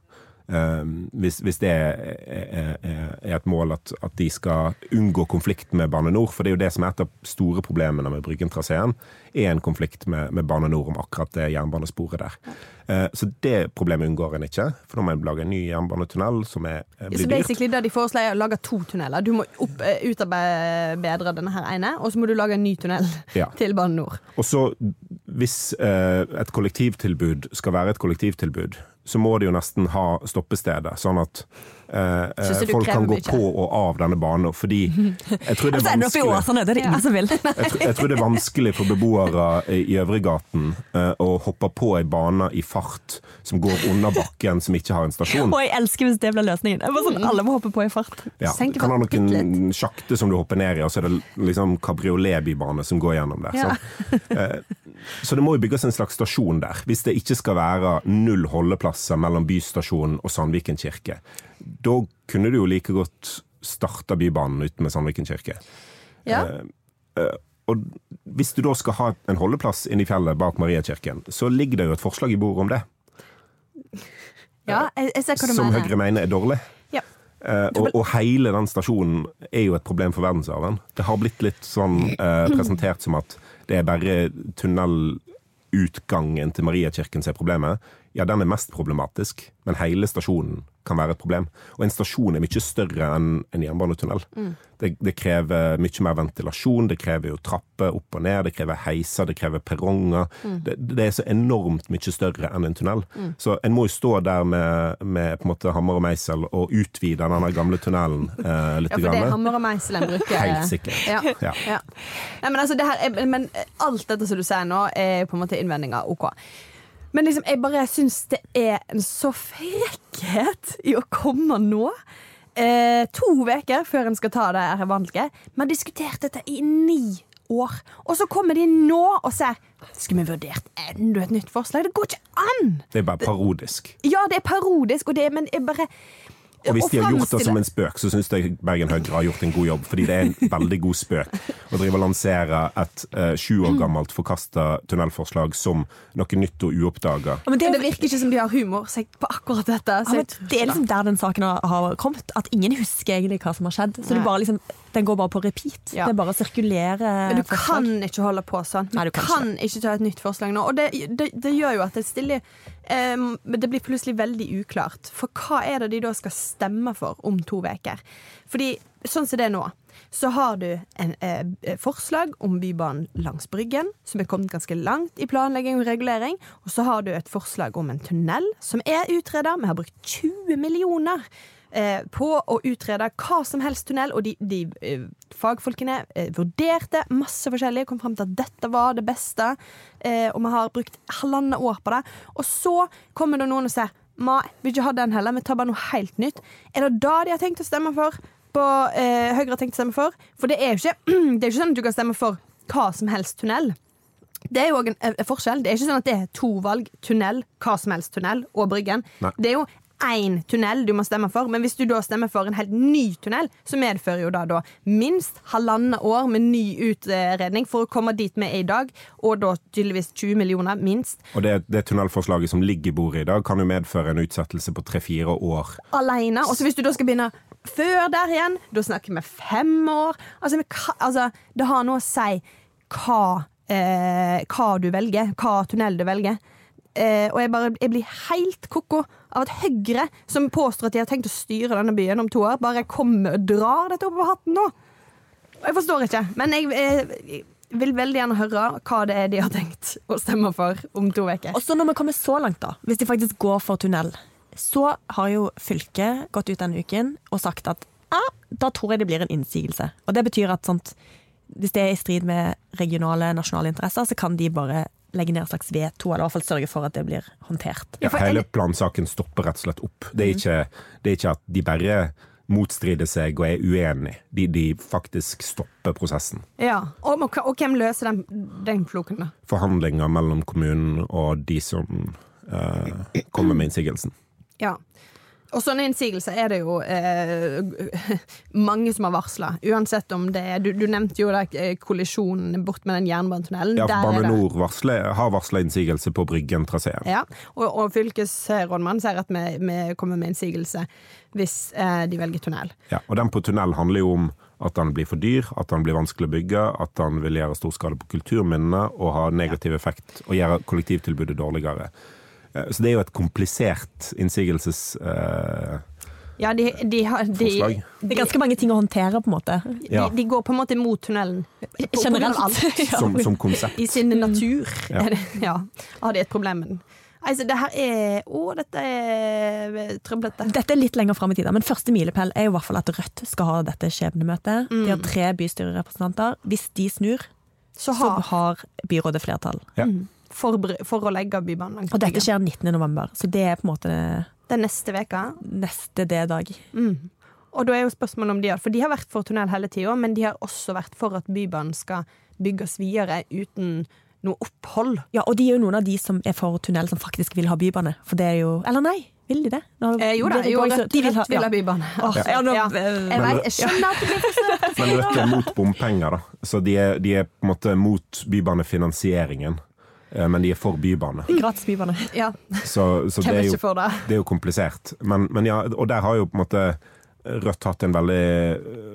Ehm, hvis, hvis, det er, et mål at, at, de skal unngå konflikt med Bane NOR. For det er jo det som er et av store problemene med Bryggen-traseen. Er en konflikt med, med Bane NOR om akkurat det jernbanesporet der. Uh, så det problemet unngår en ikke. For da må en lage en ny jernbanetunnel som er, blir dyrt. Så basically det de foreslår er å lage to tunneler. Du må opp, utarbeide denne her ene, og så må du lage en ny tunnel [LAUGHS] ja. til Bane NOR. Og så hvis uh, et kollektivtilbud skal være et kollektivtilbud, så må de jo nesten ha stoppestedet, sånn at eh, eh folk kan gå på og av denne banen. Fordi jeg tror [LAUGHS] det er vanskelig Åsane, det er det ingen som vil. jeg, tror, jeg, tror, det er vanskelig for beboere i Øvregaten eh, å hoppe på ei bane i fart som går under bakken, som ikke har en stasjon. [LAUGHS] Og jeg elsker hvis det blir løsningen. Bare sånn Alle må hoppe på i fart. Ja, kan ha noen sjakter som du hopper ned i, og så er det liksom kabrioletbybane som går gjennom der. Ja. Så, eh, så det må jo bygges en slags stasjon der, hvis det ikke skal være null holdeplasser mellom bystasjonen og Sandviken kirke. Da kunne du jo like godt starta Bybanen uten med Sandviken kirke. Ja. Eh, eh, og hvis du da skal ha en holdeplass inne i fjellet bak Mariakirken, så ligger det jo et forslag i bordet om det. Ja, jeg, jeg ser hva du Som mener. Høyre mener er dårlig. Ja. Eh, og, og, hele den stasjonen er jo et problem for verdensarven. Det har blitt litt sånn eh, presentert som at det er bare tunnelutgangen til Mariakirken som er problemet, ja, den er mest problematisk. Men hele stasjonen kan være et problem. Og en stasjon er mye større enn en jernbanetunnel. Mm. Det, det, krever mye mer ventilasjon, det krever jo trapper opp og ned, det krever heiser, det krever perronger. Mm. Det, det, er så enormt mye større enn en tunnel. Mm. Så en må jo stå der med, med, hammer og meisel og utvide den gamle tunnelen eh, [LAUGHS] litt. Ja, for det er hammer og meisel en bruker. Helt sikkert. Ja. ja. ja. Nei, men, altså, er, men alt dette som du sier nå, er på en måte innvendinger. OK. Men liksom, jeg bare syns det er en så frekkhet i å komme nå. Eh, to uker før en skal ta det her valget. Vi har diskutert dette i ni år. Og så kommer de nå og sier Skulle vi vurdert enda et nytt forslag? Det går ikke an! Det er bare parodisk. Ja, det er parodisk, det, men jeg bare og hvis de har gjort det som en spøk, så syns jeg Bergen Høyre har gjort en god jobb. Fordi det er en [LAUGHS] veldig god spøk å drive og lansere et uh, sju år gammelt forkasta tunnelforslag som noe nytt og uoppdaga. Ja, det, det, virker ikke som de har humor på akkurat dette. Ja, det er liksom der den saken har kommet. At ingen husker egentlig hva som har skjedd. Så liksom, den går bare på repeat. Ja. Det er bare å sirkulere. Men du forslag. kan ikke holde på sånn. Du Nei, du kan, kan ikke. ikke ta et nytt forslag nå. Og det, det, det gjør jo at det stiller Det blir plutselig veldig uklart. For hva er det de da skal stemme for om to uker. Fordi sånn som det er nå, så har du en eh, forslag om Bybanen langs Bryggen, som er kommet ganske langt i planlegging og regulering. Og så har du et forslag om en tunnel, som er utreda. Vi har brukt 20 millioner eh, på å utrede hva som helst tunnel, og de, de eh, fagfolkene eh, vurderte masse forskjellig, kom fram til at dette var det beste, og vi har brukt halvannet år på det. Og så kommer det noen og sier Nei, vil ikke ha den heller, vi tar bare noe helt nytt. Er det da de har tenkt å stemme for? På, eh, Høyre har tenkt å stemme for? For det er jo ikke, [CLEARS THROAT] det er ikke sånn at du kan stemme for hva som helst tunnel. Det er jo en, en, forskjell. Det er ikke sånn at det er to valg. Tunnel, hva som helst tunnel og Bryggen. Nei. Det er jo én tunnel du må stemme for, men hvis du da stemmer for en helt ny tunnel, så medfører jo da, da minst halvannet år med ny utredning for å komme dit vi er i dag, og da tydeligvis 20 millioner, minst. Og det, det tunnelforslaget som ligger i bordet i dag, kan jo medføre en utsettelse på tre-fire år. Alene. Og så hvis du da skal begynne før der igjen, da snakker vi fem år. Altså, altså det har noe å si hva, eh, hva du velger, hva tunnel du velger. Eh, og jeg, bare, jeg blir helt ko-ko av at Høyre, som påstår at de har tenkt å styre denne byen om to år, bare kommer og drar dette opp på hatten nå. Jeg forstår ikke. Men jeg, jeg, vil veldig gjerne høre hva det er de har tenkt å stemme for om to uker. Og så når vi kommer så langt, da, hvis de faktisk går for tunnel, så har jo fylket gått ut denne uken og sagt at ja, da tror jeg det blir en innsigelse. Og det betyr at sånt, hvis det er i strid med regionale, nasjonale interesser, så kan de bare legge ned et slags veto, eller i hvert fall sørge for at det blir håndtert. Ja, hele plansaken stopper rett og slett opp. Det er ikke, det er ikke at de bare motstrider seg og er uenige. De, de faktisk stopper prosessen. Ja, Og, og hvem løser den, den floken, da? Forhandlinger mellom kommunen og de som eh, kommer med innsigelsen. Ja. Og sånne innsigelser er det jo eh, [LAUGHS] mange som har varsla, uansett om det er Du, du nevnte jo da eh, kollisjonen bort med den jernbanetunnelen. Ja, Bane NOR har varsla innsigelse på Bryggen-traseen. Ja, og, og fylkesrådmannen sier at vi, vi, kommer med innsigelse hvis eh, de velger tunnel. Ja, og den på tunnel handler jo om at den blir for dyr, at den blir vanskelig å bygge, at den vil gjøre stor skade på kulturminnene og ha negativ effekt og gjøre kollektivtilbudet dårligere. Eh, så det er jo et komplisert innsigelses... Uh, ja, de, de har, de, det er ganske mange ting å håndtere, på en måte. Ja. De, går på en måte mot tunnelen. Generelt. [LAUGHS] som, som, konsept. I sin natur ja. ja. har de et problem med den. Altså, det her er Å, dette er trøblete. Dette er litt lenger fram i tida, men første milepæl er jo i hvert fall at Rødt skal ha dette skjebnemøtet. Mm. De har tre bystyrerepresentanter. Hvis de snur, så har, så har byrådet flertall. Ja. Mm for, for å legge Bybanen langs Og dette skjer 19. november, så det er på en måte Det er neste uke? Neste D-dag. Mm. Og da er jo spørsmålet om de har For de har vært for tunnel hele tida, men de har også vært for at Bybanen skal bygges videre uten noe opphold. Ja, og de er jo noen av de som er for tunnel, som faktisk vil ha bybane. For det er jo Eller nei, vil de det? Nå, eh, jo da, jo, Rødt, de vil ha, vil ha bybane. Oh, ja. Ja, jeg, vet, jeg skjønner at det blir for Men Rødt er mot bompenger, da. Så de er, de er på en måte mot bybanefinansieringen. Eh, men de er for bybane. Gratis bybane. [LAUGHS] Ja. Så, så det, er jo, det? det, er jo, komplisert. Men, men, ja, og der har jo på en måte Rødt hatt en veldig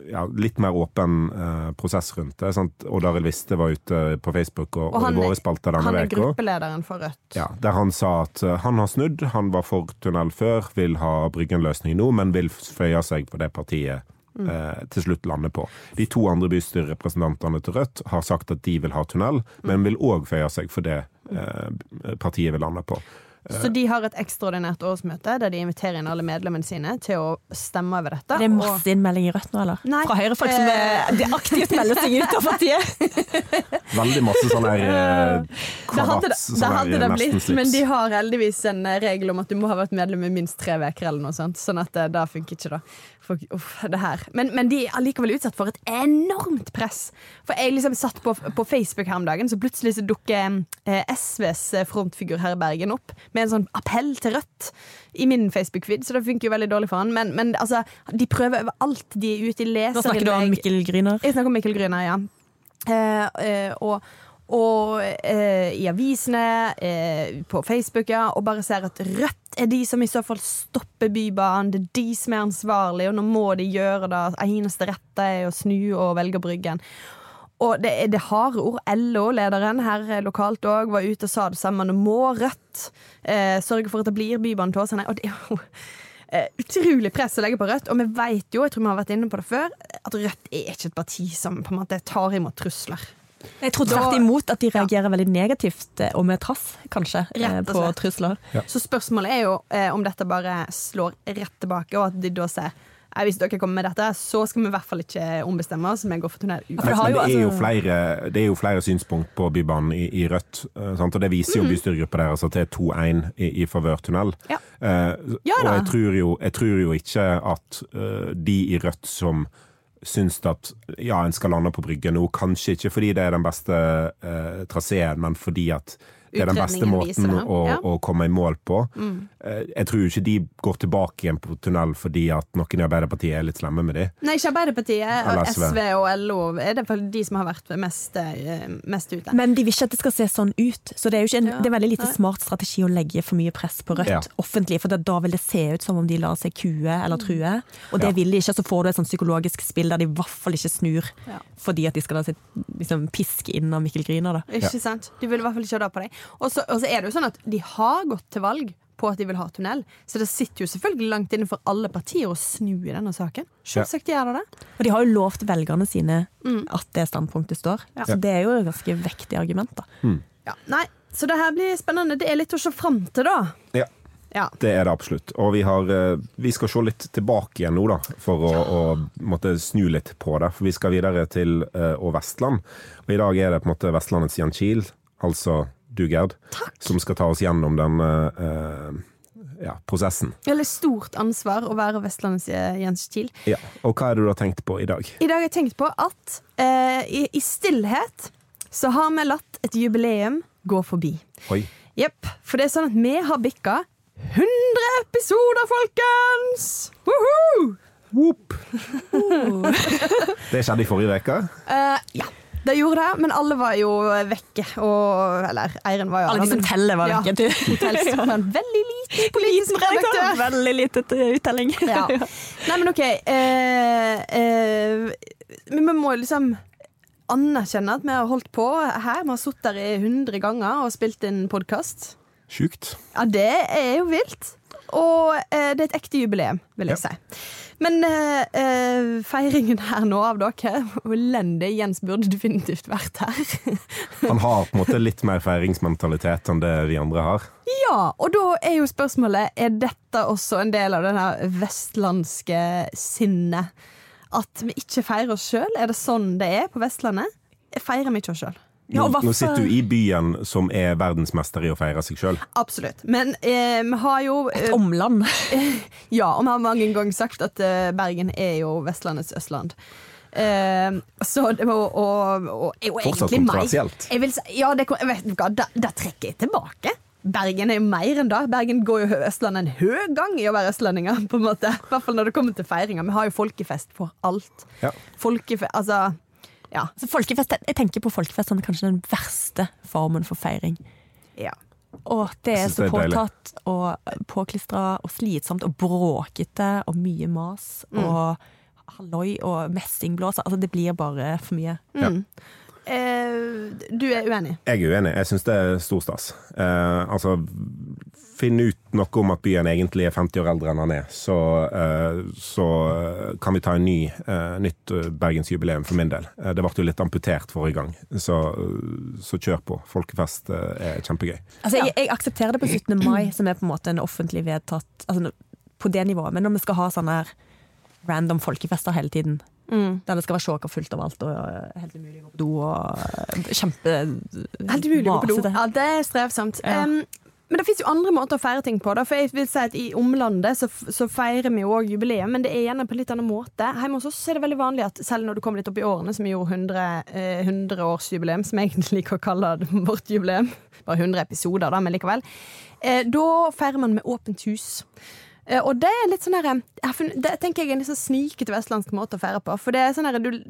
ja, litt mer åpen eh, prosess rundt det. Sant? Odd Arild Viste var ute på Facebook og, og, og i våre spalter denne uka. Han er gruppelederen for Rødt. Ja, Der han sa at uh, han har snudd, han var for tunnel før, vil ha Bryggen-løsning nå, men vil føye seg på det partiet mm. Eh, til slutt lande på. De to andre bystyrerepresentantene til Rødt har sagt at de vil ha tunnel, mm. men vil òg føye seg for det eh, partiet vil lande på. Så de har et ekstraordinært årsmøte der de inviterer inn alle medlemmene sine til å stemme over dette. Det er masse innmelding i Rødt nå, eller? Nei. Fra Høyre-folk som er, de aktivt melder seg ut av partiet? [LAUGHS] Veldig masse sånn her eh, kravat. [LAUGHS] Det hadde det blitt, men de har heldigvis en eh, regel om at du må ha vært medlem i minst tre uker, eller noe sånt. Sånn at det, eh, det funker ikke, da. For, uff, det her. Men, men, de er likevel utsatt for et enormt press. For jeg liksom satt på, på Facebook her om dagen, så plutselig så dukker eh, SVs frontfigur her i Bergen opp med en sånn appell til Rødt i min Facebook-feed, så det funker jo veldig dårlig for han. Men, men altså, de prøver overalt. De er ute i leserinnlegg. Nå snakker du om Mikkel Gryner? Jeg snakker om Mikkel Gryner, ja. Eh, eh, og og eh, i avisene, eh, på Facebook, ja, og bare ser at Rødt er de som i så fall stopper Bybanen. Det er de som er ansvarlige, og nå må de gjøre det. Eneste rette er å snu og velge Bryggen. Og det er det harde ord. LO-lederen her lokalt òg var ute og sa det samme. Nå må Rødt eh, sørge for at det blir bybane til Åsane. Og det er jo eh, utrolig press å legge på Rødt. Og vi vet jo, jeg tror vi har vært inne på det før, at Rødt er ikke et parti som på en måte tar imot trusler. Jeg tror tvert imot at de reagerer ja. veldig negativt, eh, og med trass, kanskje, eh, på trusler. Ja. Så spørsmålet er jo eh, om dette bare slår rett tilbake, og at de da ser hvis dere kommer med dette, så skal vi i hvert fall ikke ombestemme oss. Vi går for tunnel. Men, det, men det, er jo altså- flere, det er jo flere synspunkt på Bybanen i, i Rødt, eh, sant? og det viser jo mm. bystyregruppa deres at det er 2-1 i, i favør tunnel. Ja. Uh, ja, og jeg tror, jo, jeg tror, jo, ikke at uh, de i Rødt som syns at ja, en skal lande på Brygge nå, kanskje ikke fordi det er den beste uh, traseen, men fordi at er den beste måten å, ja. å, komme i mål på. Mm. Eh, jeg tror ikke de går tilbake igjen på tunnel fordi at noen i Arbeiderpartiet er litt slemme med de. Nei, ikke Arbeiderpartiet. Eller SV og LO er det de som har vært mest, eh, mest, ute. Men de vil ikke at det skal se sånn ut. Så det er jo en, ja. det er veldig lite smart strategi å legge for mye press på Rødt ja. offentlig, for da vil det se ut som om de lar seg kue eller true. Og det vil de ikke. Så får du et sånn psykologisk spill der de i hvert fall ikke snur fordi at de skal la seg liksom, piske inn av Mikkel Gryner. Ikke sant. De vil i hvert fall ikke ha det på deg. Og så, er det jo sånn at de har gått til valg på at de vil ha tunnel. Så det sitter jo selvfølgelig langt inne for alle partier å snu i denne saken. Selvsagt gjør det det. Og de har jo lovt velgerne sine mm. at det standpunktet står. Ja. Så det er jo et ganske vektig argument, da. Mm. Ja, nei, så det her blir spennende. Det er litt å se fram til, da. Ja. Ja. Det er det absolutt. Og vi, har, eh, vi, skal se litt tilbake igjen nå, da, for å, ja. å måtte snu litt på det. For vi skal videre til uh, Vestland. Og i dag er det på en måte Vestlandets Jan Kiel, altså du, Gerd, Takk. som skal ta oss gjennom denne uh, ja, prosessen. Veldig stort ansvar å være Vestlandets eh, Jens Kiel. Ja. Og hva er det du har tenkt på i dag? I dag har jeg tenkt på at uh, i, i, stillhet så har vi latt et jubileum gå forbi. Oi. Jepp. For det er sånn at vi har bikka 100 episoder, folkens! Woohoo! Whoop. [LAUGHS] det skjedde i forrige uke? Uh, ja. Det gjorde det, men alle var jo vekke. Og, eller Eiren var jo Alle de som teller, var vekke. Ja, en veldig liten [LAUGHS] politisk redaktør. Veldig lite uttelling. [LAUGHS] Ja. Nei, men OK. Eh, eh, vi må liksom anerkjenne at vi har holdt på her. Vi har sittet der i 100 ganger og spilt inn podkast. Sjukt. Ja, det er jo vilt. Og eh, det er et ekte jubileum, vil jeg ja. si. Men eh, eh, feiringen her nå av dere, hvor elendig Jens burde definitivt vært her. [LAUGHS] Han har på en måte litt mer feiringsmentalitet enn det vi andre har. Ja, og da er jo spørsmålet er dette også en del av denne vestlandske sinnet. At vi ikke feirer oss sjøl. Er det sånn det er på Vestlandet? Feirer vi ikke oss sjøl? Ja, nå, nå, sitter du i byen som er verdensmester i å feire seg sjøl. Absolutt. Men eh, vi har jo eh, Et omland. [LAUGHS] ja, og vi har mange ganger sagt at eh, Bergen er jo Vestlandets Østland. Eh, så det og, og, og, meg Fortsatt kontroversielt. Si, ja, det, vet du hva, da, da trekker jeg tilbake. Bergen er jo mer enn det. Bergen går jo Østlandet en høy gang i å være østlendinger. på en måte. I hvert fall når det kommer til feiringer. Vi har jo folkefest for alt. Ja. Folkefe altså ja. Så folkefest, jeg tenker på folkefest som kanskje den verste formen for feiring. Ja. Og det er så påtatt og påklistra og slitsomt og bråkete og mye mas. Mm. Og halloi og messingblåser. Altså, det blir bare for mye. Mm. Ja. Eh, du er uenig? Jeg er uenig. Jeg syns det er stor stas. Eh, altså, finn ut noe om at byen egentlig er 50 år eldre enn han er, så, eh, så kan vi ta en ny, eh, nytt bergensjubileum for min del. Eh, det ble jo litt amputert forrige gang, så, så kjør på. Folkefest er kjempegøy. Altså, jeg, jeg, aksepterer det på 17. mai, [CLEARS THROAT] som er på en måte en offentlig vedtatt altså, På det nivået, men når vi skal ha sånne her random folkefester hele tiden Mm. Der det skal være sjåker fullt av alt og helt umulig å gå på do og kjempe Helt umulig å gå på do. Ja, det er strevsomt. Ja. Um, men det fins jo andre måter å feire ting på. Da. For jeg vil si at I omlandet så, så feirer vi jo òg jubileum, men det er gjerne på en litt annen måte. Hjemme hos oss er det veldig vanlig at selv når du kommer litt opp i årene, som vi gjorde 100, eh, 100-årsjubileum, som jeg egentlig [LAUGHS] liker å kalle det, vårt jubileum, bare 100 episoder, da, men likevel, eh, da feirer man med åpent hus. Eh, og det er litt sånn her, Det tenker jeg er en litt sånn snikete vestlandsk måte å feire på. For det er sånn her, du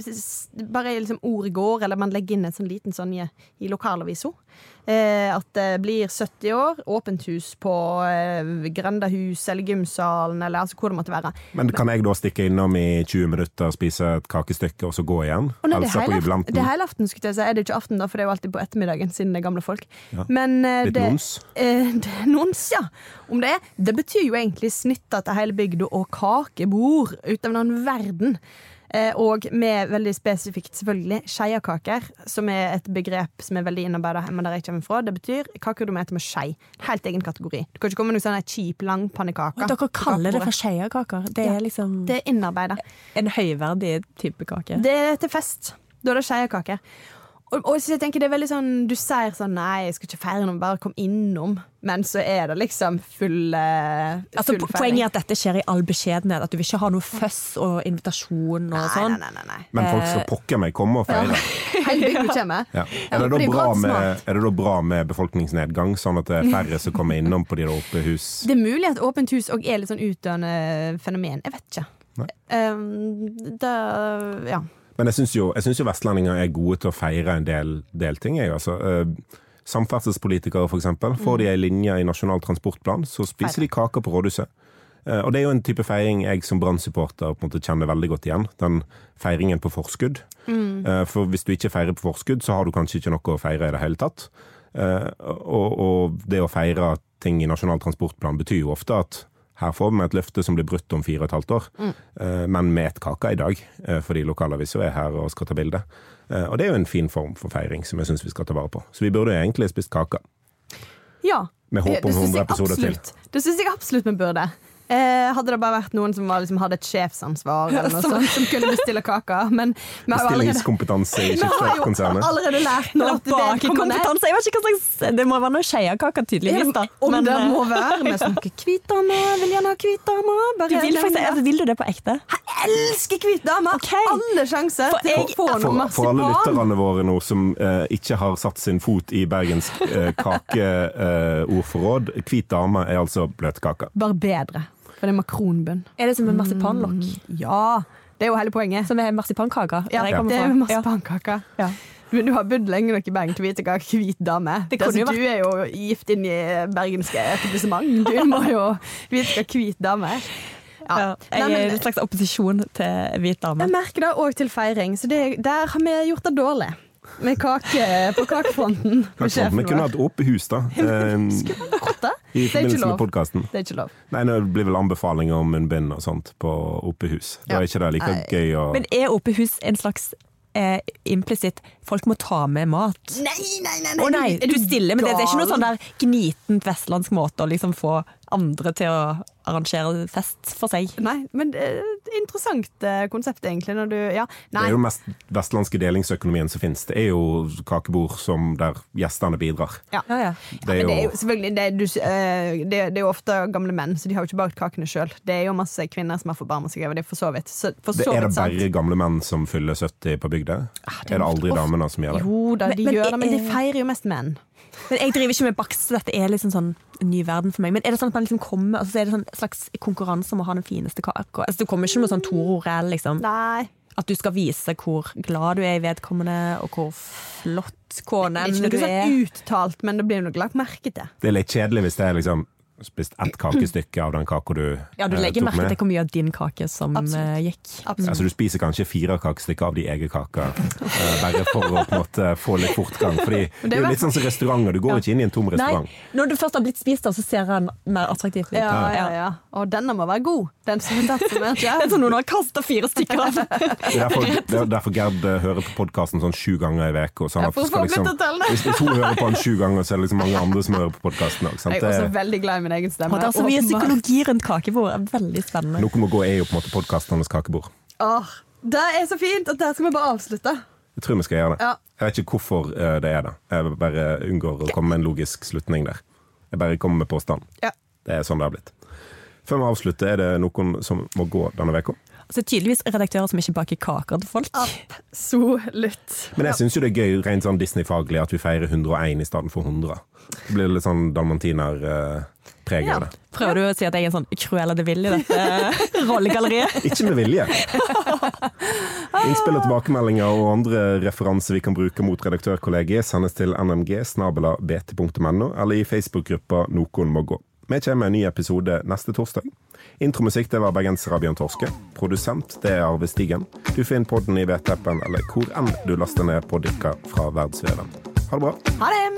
bare liksom ord går, eller man legger inn en sånn liten sånn i, i lokalavisa. Eh, at det blir 70 år, åpent hus på eh, Grendahus eller gymsalen, eller altså hvor det måtte være. Men kan jeg da stikke innom i 20 minutter, spise et kakestykke og så gå igjen? Oh, nei, det, er hele, det er hele aften, skulle jeg si. Er det ikke aften, da, for det er jo alltid på ettermiddagen, siden det er gamle folk. Ja. Men, eh, Litt det, nons? Eh, [LAUGHS] nons, ja. Om det er. Det betyr jo egentlig snitta til hele bygda og kakebord Uten av en verden. Eh, og med veldig spesifikt, selvfølgelig, skeiakaker, som er et begrep som er veldig innarbeida hjemme der jeg kommer fra. Det betyr kaker du meter med skei. Helt egen kategori. Du kan ikke komme med noe sånn kjip langpannekake. Dere kaller det for skeiakaker? Det er liksom Det er innarbeida. En høyverdig type kake? Det er til fest. Da er det skeiakaker. Og, og, så jeg tenker det er veldig sånn Du sier sånn Nei, jeg skal ikke feire noe, bare kom innom. Men så er det liksom full, uh, altså, feiring. Poenget er at dette skjer i all beskjedenhet. At du vil ikke ha noe føss og invitasjon og sånn. Nei, nei, nei, Men folk skal pokker meg komme og feire. Ja. [LAUGHS] Ja. Er, det med, er, det da bra med befolkningsnedgang, sånn at det er færre som kommer innom på de åpne hus? [LAUGHS] Det er mulig at åpent hus òg er litt sånn utdøende fenomen. Jeg vet ikke. Um, det, ja men jeg syns jo, jo, vestlendinger er gode til å feire en del, del ting. Jeg, altså. Uh, Samferdselspolitikere, f.eks. Får de ei linje i Nasjonal transportplan, så spiser de kaker på rådhuset. Uh, og det er jo en type feiring jeg som Brann-supporter kjenner veldig godt igjen. Den feiringen på forskudd. Mm. Uh, for hvis du ikke feirer på forskudd, så har du kanskje ikke noe å feire i det hele tatt. Og, og det å feire ting i Nasjonal transportplan betyr jo ofte at her får vi et løfte som blir brutt om fire og et halvt år, mm. men med et kake i dag, eh, fordi lokalavisa er her og skal ta bilde. Eh, og det er jo en fin form for feiring som jeg syns vi skal ta vare på. Så vi burde egentlig spist kake. Ja. Med håp om 100 episoder til. Det syns jeg absolutt vi burde. Eh, hadde det bare vært noen som var, liksom, hadde et sjefsansvar eller noe sånt, som kunne bestille kaker. Men Bestillingskompetanse i Skipsverftkonsernet. [LAUGHS] Vi har allerede lært nå at Bakekompetanse! Jeg vet ikke hva slags Det må være noe skeiakake, tydeligvis. da Om men, det må eh, være. Vi snakker hvitdame, vil gjerne ha hvitdame. Du vil, faktisk, vil du det på ekte? Jeg elsker hvitdame! Okay. Alle sjanser til å få noe marsipan. For alle lytterne våre nå som eh, ikke har satt sin fot i Bergens eh, kakeordforråd, eh, hvit dame er altså bløtkake. Bare bedre. For det er makronbunn. Er det som en marsipanlokk? Mm, ja. Det er jo hele poenget. Som er marsipankake? Ja, det er marsipankake. Ja. Men du, har bodd lenge nok i Bergen til å vite hva hvit dame er. Altså, du er jo gift inn i bergenske etablissement. Du må jo vite hva hvit dame er. Ja. Ja, jeg er en slags opposisjon til hvit dame. Jeg merker det òg til feiring, så det, der har vi gjort det dårlig. Med kake på kakefronten. [LAUGHS] Vi kunne hatt åpent hus, da. [LAUGHS] [LAUGHS] I forbindelse med podkasten. Det er ikke lov. Nei, Det blir vel anbefalinger om munnbind og sånt på åpent hus. Da er ikke det like gøy å Men er åpent hus en slags eh, implisitt folk må ta med mat. Nei, nei, nei! nei. Å nei, du stiller med det. Det er ikke noe sånn der gnitent vestlandsk måte å liksom få andre til å arrangere fest for seg. Nei, men det er interessant eh, konsept, egentlig. Når du, ja, det er jo mest vestlandske delingsøkonomien som finnes. Det er jo kakebord som der gjestene bidrar. Ja, ja, ja. Det er jo, det er jo selvfølgelig det er, du, eh, det er, jo ofte gamle menn, så de har jo ikke bakt kakene sjøl. Det er jo masse kvinner som har forbarma seg over det, for så vidt. Så, for så er det bare gamle menn som fyller 70 på bygda? Ah, er, det aldri damene som gjør det? Jo da, de men, gjør det, men de feirer jo mest menn. Men Jeg driver ikke med bakst, så dette er liksom sånn en ny verden for meg. Men er det sånn at man liksom kommer altså, Er det sånn slags konkurranse om å ha den fineste kaka? Altså, du kommer ikke med sånn Toro Rell, liksom? Nei. At du skal vise hvor glad du er i vedkommende, og hvor flott kone du er. Ikke noe sånn uttalt, men det blir nok lagt merke til. Det er litt kjedelig hvis det er liksom spist ett kakestykke av den kaka du Ja, du legger merke til hvor mye av din kake som Absolutt. gikk. Absolutt. Altså, du spiser kanskje fire kakestykker av de egen kaker, uh, bare for å på en måte få litt fortgang. Fordi det er jo litt sånn som restauranter, du går ja. ikke inn i en tom restaurant. Nei, når du først har blitt spist, så ser den mer attraktiv ut. Ja, ja, ja. Og denne må være god. Den som er tatt som er [LAUGHS] Det er som noen har kasta fire stykker av. det er derfor, det er derfor Gerd eh, hører på podkasten sånn sju ganger i uka. Sånn liksom, hvis, hvis, hun hører på den sju ganger, så er det liksom mange andre som hører på podkasten òg. Jeg er også veldig glad i min egen stemme. Og det er så mye psykologi rundt kakebord. er veldig spennende. Noe må gå er jo på en måte podkastenes kakebord. Åh, det er så fint! Og der skal vi bare avslutte. Jeg tror vi skal gjøre det. Ja. Jeg vet ikke hvorfor eh, det er det. Jeg bare unngår å komme med en logisk slutning der. Jeg bare kommer med påstand. Ja. Det er sånn det har blitt. Før vi avslutter, er det noen som må gå denne uka? Altså, tydeligvis redaktører som ikke baker kaker til folk. Absolutt. Men jeg syns jo det er gøy rent sånn Disney-faglig at vi feirer 101 i stedet for 100. Det blir litt sånn ja. av det. Prøver du å si at jeg er en sånn Cruella de Ville i dette [LAUGHS] rollegalleriet? [LAUGHS] ikke med vilje. [LAUGHS] Innspill og tilbakemeldinger og andre referanser vi kan bruke mot redaktørkollegiet, sendes til nmg snabela bt.no eller i Facebook-gruppa Noen må gå. Vi kommer med en ny episode neste torsdag. Intromusikk det var bergenser Bjørn Torske. Produsent det er Arve Stigen. Du finner podden i VT-appen eller hvor enn du laster ned poddikker fra verdensveven. Ha det bra. Ha det!